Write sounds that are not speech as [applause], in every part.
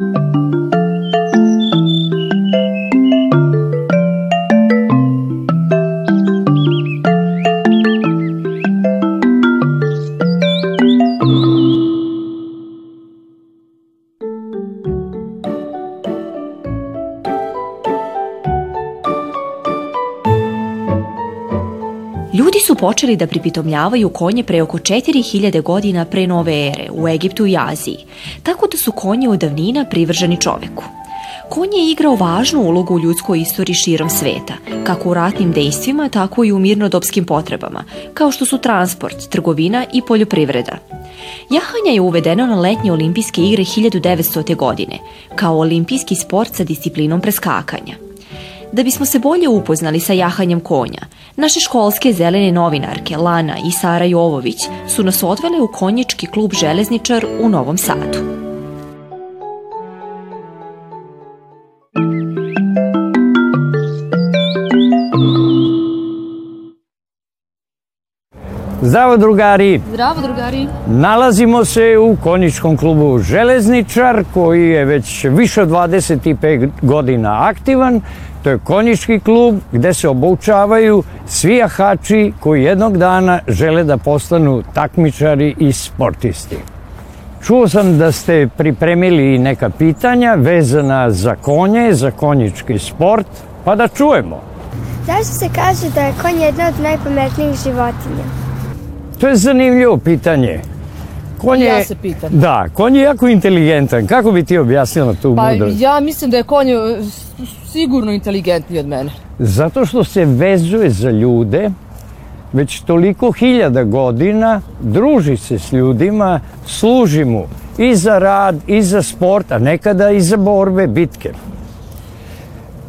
thank mm. you počeli da pripitomljavaju konje pre oko 4000 godina pre nove ere u Egiptu i Aziji, tako da su konje od davnina privrženi čoveku. Konj je igrao važnu ulogu u ljudskoj istoriji širom sveta, kako u ratnim dejstvima, tako i u mirnodopskim potrebama, kao što su transport, trgovina i poljoprivreda. Jahanja je uvedeno na letnje olimpijske igre 1900. godine, kao olimpijski sport sa disciplinom preskakanja – Da bismo se bolje upoznali sa jahanjem konja, naše školske zelene novinarke Lana i Sara Jovović su nas odvele u konjički klub Železničar u Novom Sadu. Zdravo drugari! Zdravo drugari! Nalazimo se u konjičkom klubu Železničar koji je već više od 25 godina aktivan. To je konjički klub gde se obučavaju svi jahači koji jednog dana žele da postanu takmičari i sportisti. Čuo sam da ste pripremili neka pitanja vezana za konje, za konjički sport, pa da čujemo. Zašto se kaže da je konj jedna od najpametnijih životinja? To je zanimljivo pitanje. Konj je, ja se pitam. Da, konj je jako inteligentan. Kako bi ti objasnila tu pa, mudrost? ja mislim da je konj e, sigurno inteligentniji od mene. Zato što se vezuje za ljude, već toliko hiljada godina, druži se s ljudima, služi mu i za rad, i za sport, a nekada i za borbe, bitke.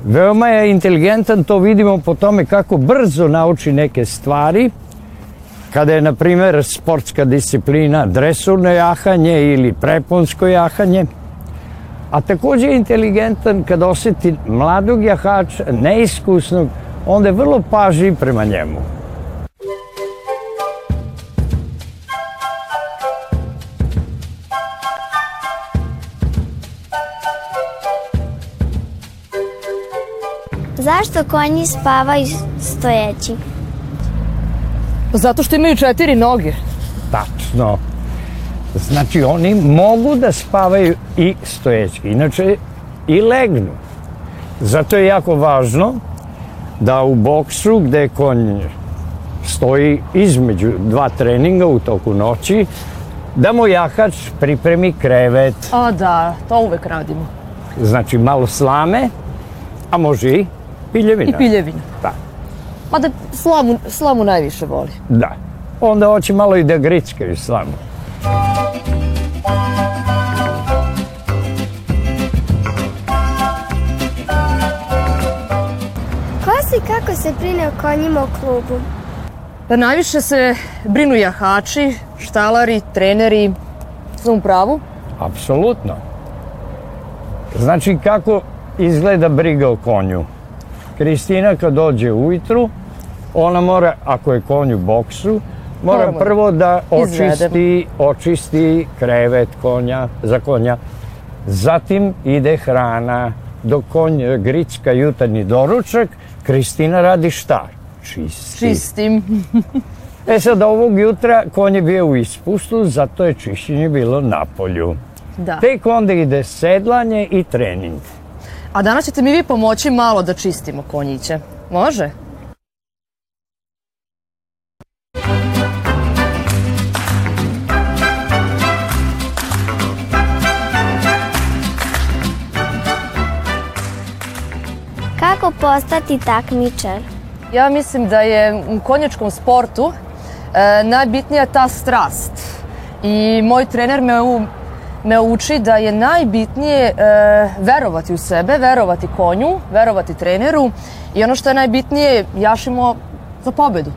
Veoma je inteligentan, to vidimo po tome kako brzo nauči neke stvari, Kada je, na primer, sportska disciplina dresurno jahanje ili preponsko jahanje, a takođe je inteligentan kada oseti mladog jahača, neiskusnog, onda je vrlo paži prema njemu. Zašto konji spavaju stojeći? Pa zato što imaju četiri noge. Tačno. Znači, oni mogu da spavaju i stojeći. Inače, i legnu. Zato je jako važno da u boksu gde konj stoji između dva treninga u toku noći, da mu jahač pripremi krevet. A da, to uvek radimo. Znači malo slame, a može i piljevina. I piljevina. Tako. Mada slamu, slamu najviše voli. Da. Onda hoće malo i da grickaju slamu. Ko si kako se brine o konjima u klubu? Pa najviše se brinu jahači, štalari, treneri. Sam u pravu? Apsolutno. Znači kako izgleda briga o konju? Kristina kad dođe ujutru, ona mora, ako je konju boksu, mora Moramo prvo da očisti, izvedem. očisti krevet konja, za konja. Zatim ide hrana. do konja gricka jutarnji doručak, Kristina radi šta? Čisti. Čistim. e sad, ovog jutra konj je bio u ispustu, zato je čišćenje bilo na polju. Da. Tek onda ide sedlanje i trening. A danas ćete mi vi pomoći malo da čistimo konjiće. Može? postati takmičar? Ja mislim da je u konjačkom sportu e, najbitnija ta strast. I moj trener me, u, me uči da je najbitnije e, verovati u sebe, verovati konju, verovati treneru i ono što je najbitnije, jašimo za pobedu.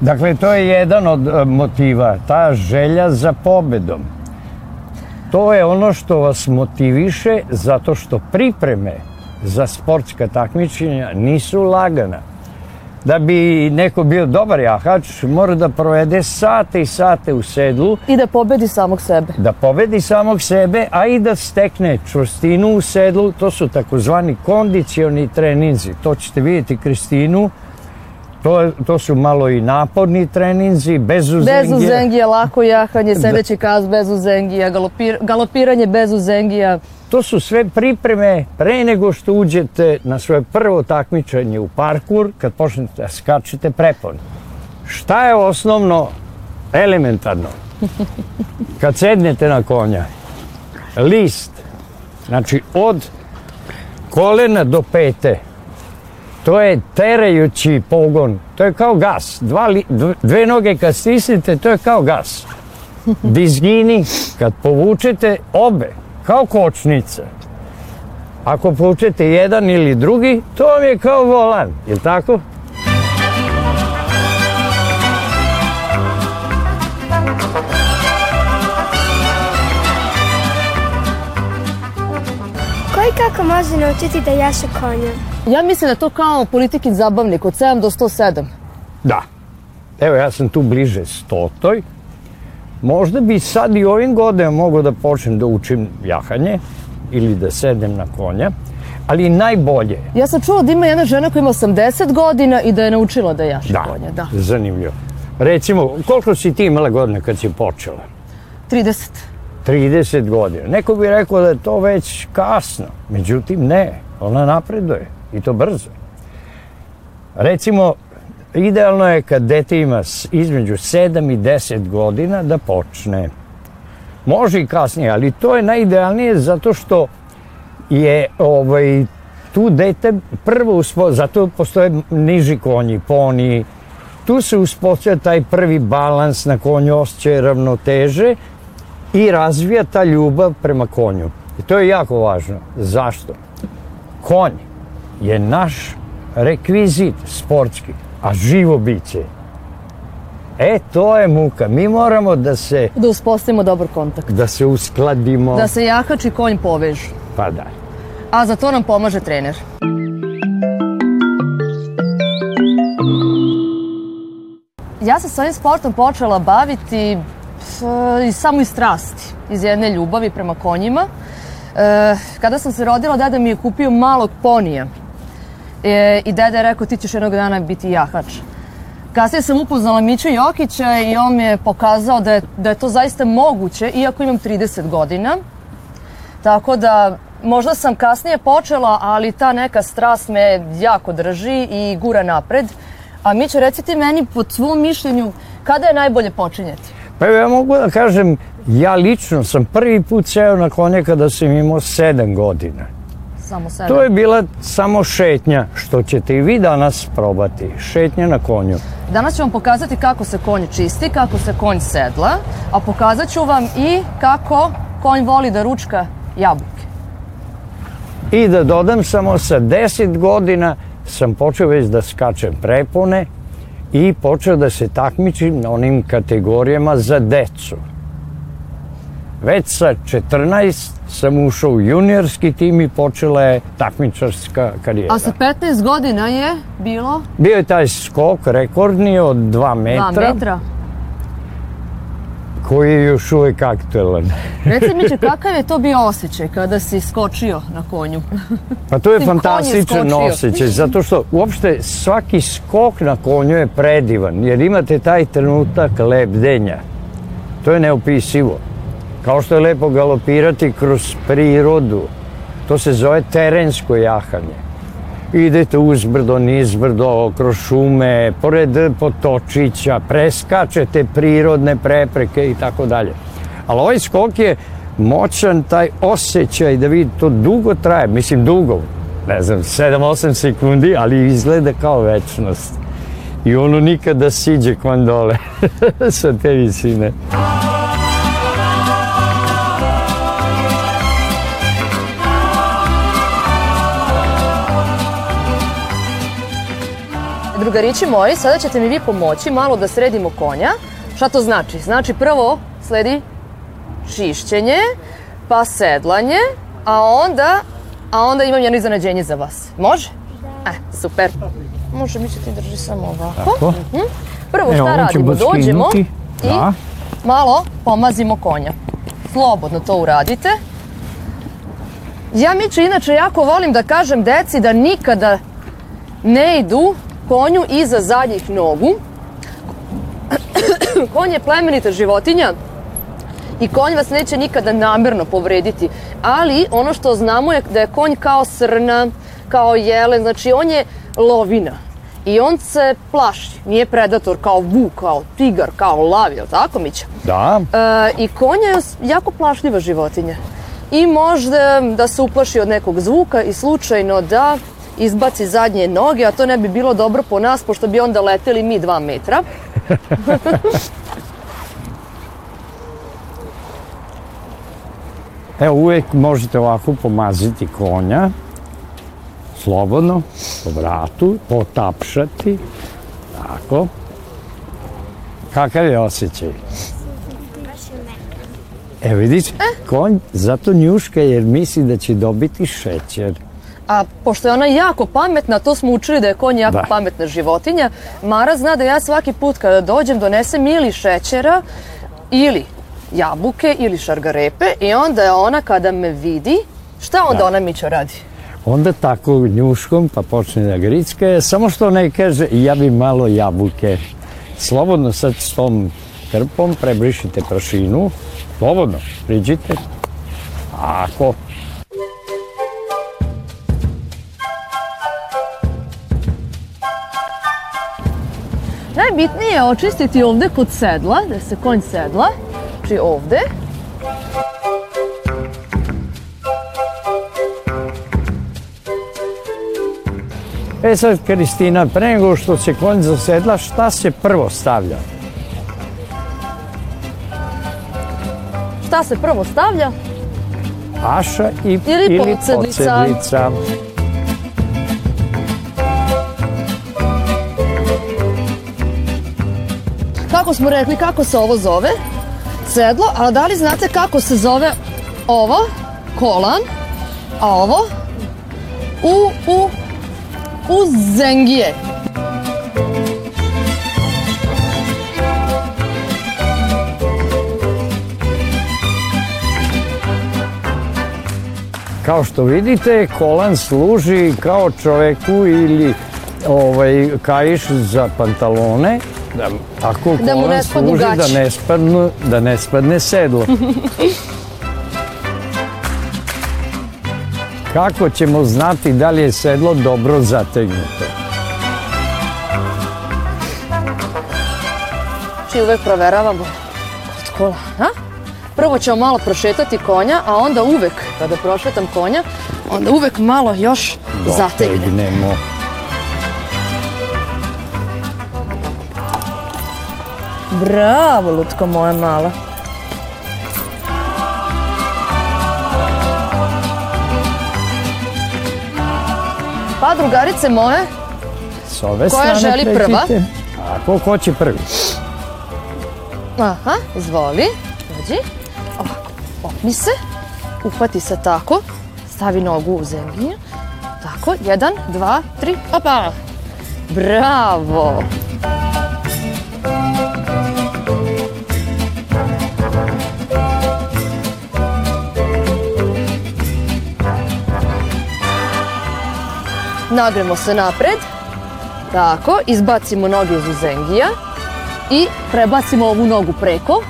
Dakle, to je jedan od e, motiva, ta želja za pobedom. To je ono što vas motiviše zato što pripreme za sportska takmičenja nisu lagana. Da bi neko bio dobar jahač, mora da provede sate i sate u sedlu. I da pobedi samog sebe. Da pobedi samog sebe, a i da stekne čvrstinu u sedlu. To su takozvani kondicioni treninzi. To ćete vidjeti Kristinu. To, to su malo i naporni treninzi, bez uzengija. Bez uzengija, lako jahanje, da. sedeći kaz bez uzengija, galopir, galopiranje bez uzengija. To su sve pripreme pre nego što uđete na svoje prvo takmičenje u parkur, kad počnete da skačete prepon. Šta je osnovno elementarno? Kad sednete na konja, list, znači od kolena do pete, to je terajući pogon, to je kao gas. Dva li, dve noge kad stisnete, to je kao gas. Dizgini, kad povučete obe, kao kočnice. Ako pučete jedan ili drugi, to vam je kao volan, je tako? Ko kako može naučiti da jaše konja? Ja mislim da to kao politikin zabavnik od 7 do 107. Da. Evo ja sam tu bliže stotoj. Možda bi sad i ovim godinama mogao da počnem da učim jahanje ili da sedem na konja, ali najbolje. Ja sam čula da ima jedna žena koja ima 80 godina i da je naučila da jaše da, konja. Da, zanimljivo. Recimo, koliko si ti imala godina kad si počela? 30. 30 godina. Neko bi rekao da je to već kasno. Međutim, ne. Ona napreduje. I to brzo. Recimo, Idealno je kad dete ima između 7 i 10 godina da počne. Može i kasnije, ali to je najidealnije zato što je ovaj, tu dete prvo uspo, zato postoje niži konji, poni, tu se uspostavlja taj prvi balans na konju, osjećaj ravnoteže i razvija ta ljubav prema konju. I to je jako važno. Zašto? Konj je naš rekvizit sportski a živo biće. E, to je muka. Mi moramo da se... Da uspostavimo dobar kontakt. Da se uskladimo. Da se jahač i konj povežu. Pa da. A za to nam pomaže trener. Ja sam s ovim sportom počela baviti i samo iz strasti, iz jedne ljubavi prema konjima. E, kada sam se rodila, dada mi je kupio malog ponija E, I deda je rekao ti ćeš jednog dana biti jahač. Kasnije sam upoznala Miću Jokića i on mi je pokazao da je, da je to zaista moguće, iako imam 30 godina. Tako da možda sam kasnije počela, ali ta neka strast me jako drži i gura napred. A reci ti meni po svom mišljenju, kada je najbolje počinjati? Pa ja mogu da kažem, ja lično sam prvi put seo na konje kada sam imao 7 godina samo sebe? To je bila samo šetnja, što ćete i vi danas probati. Šetnja na konju. Danas ću vam pokazati kako se konj čisti, kako se konj sedla, a pokazat ću vam i kako konj voli da ručka jabuke. I da dodam samo sa 10 godina sam počeo već da skačem prepone i počeo da se takmičim na onim kategorijama za decu. Već sa 14 sam ušao u juniorski tim i počela je takmičarska karijera. A sa 15 godina je bilo? Bio je taj skok rekordni od 2 metra. 2 metra? koji je još uvek aktuelan. [laughs] Reci mi će, [laughs] kakav je to bio osjećaj kada si skočio na konju? Pa to je Tim fantastičan osjećaj, zato što uopšte svaki skok na konju je predivan, jer imate taj trenutak lebdenja. To je neopisivo. Kao što je lepo galopirati kroz prirodu. To se zove terensko jahanje. Idete uzbrdo, nizbrdo, kroz šume, pored potočića, preskačete prirodne prepreke i tako dalje. Ali ovaj skok je moćan taj osjećaj da vidi to dugo traje, mislim dugo, ne znam, 7-8 sekundi, ali izgleda kao večnost. I ono nikada siđe kvandole [laughs] sa te visine. Muzika Drugarići moji, sada ćete mi vi pomoći malo da sredimo konja. Šta to znači? Znači prvo sledi čišćenje, pa sedlanje, a onda, a onda imam jedno iznenađenje za vas. Može? Da. E, super. Može, mi će ti drži samo ovako. Tako. Mhm. Prvo e, šta Evo, radimo? Dođemo i da. malo pomazimo konja. Slobodno to uradite. Ja Miću inače jako volim da kažem deci da nikada ne idu konju iza zadnjih nogu. Konj je plemenita životinja i konj vas neće nikada namerno povrediti, ali ono što znamo je da je konj kao srna, kao jelen, znači on je lovina i on se plaši, nije predator kao vuk, kao tigar, kao lav, je li tako Mića? Da. E, I konj je jako plašljiva životinja i možda da se uplaši od nekog zvuka i slučajno da izbaci zadnje noge, a to ne bi bilo dobro po nas, pošto bi onda leteli mi dva metra. [laughs] Evo, uvek možete ovako pomaziti konja, slobodno, po vratu, potapšati, tako. Kakav je osjećaj? E vidiš, e? konj zato njuška jer misli da će dobiti šećer. A pošto je ona jako pametna, to smo učili da je konj jako da. pametna životinja, Mara zna da ja svaki put kada dođem donesem ili šećera ili jabuke ili šargarepe i onda je ona kada me vidi, šta onda da. ona će radi? Onda tako njuškom pa počne da gricka, samo što ne kaže ja bi malo jabuke. Slobodno sad s tom krpom prebrišite prašinu, slobodno, priđite. A ako najbitnije je očistiti ovde kod sedla, da se konj sedla, znači ovde. E sad, Kristina, pre nego što se konj zasedla, šta se prvo stavlja? Šta se prvo stavlja? Paša i, ili, ili podsedlica. podsedlica. Kako smo rekli kako se ovo zove? Sedlo, a da li znate kako se zove ovo? Kolan, a ovo? U, u, u zengije. Kao što vidite, kolan služi kao čoveku ili ovaj, kajiš za pantalone, da, tako da mu ne spadnu gaći. Da ne, spadnu, da ne spadne sedlo. [laughs] Kako ćemo znati da li je sedlo dobro zategnuto? Znači uvek proveravamo kod kola, a? Prvo ćemo malo prošetati konja, a onda uvek, kada prošetam konja, onda uvek malo još zategnemo. Zategnemo. Bravo, lutko moja mala. Pa, drugarice moje, S ove koja želi pređite. prva? Tako, ko će prvi? Aha, izvoli, dođi. Ovako, opni se, uhvati se tako, stavi nogu u zemlju. Tako, jedan, dva, tri, opa! Bravo! nagremo se napred, tako, izbacimo noge iz uzengija i prebacimo ovu nogu preko,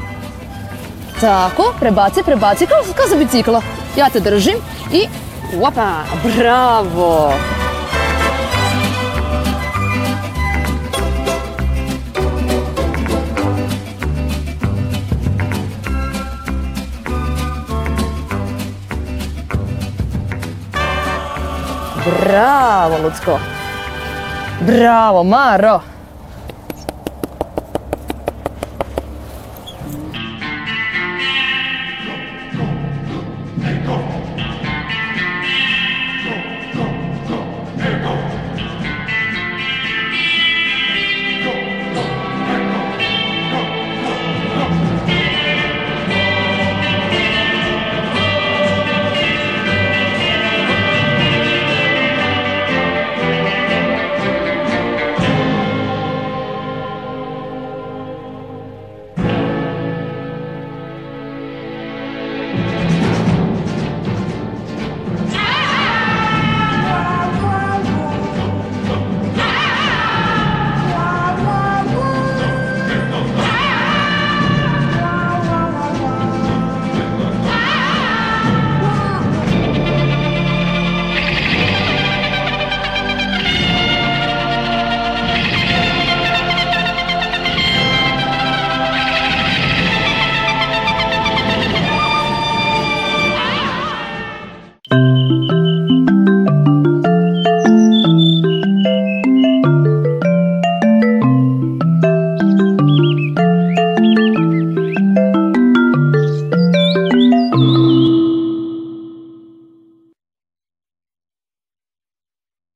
tako, prebaci, prebaci, kao, kao za bicikla. Ja te držim i, opa, bravo! Bravo, Lucko. Bravo, Maro.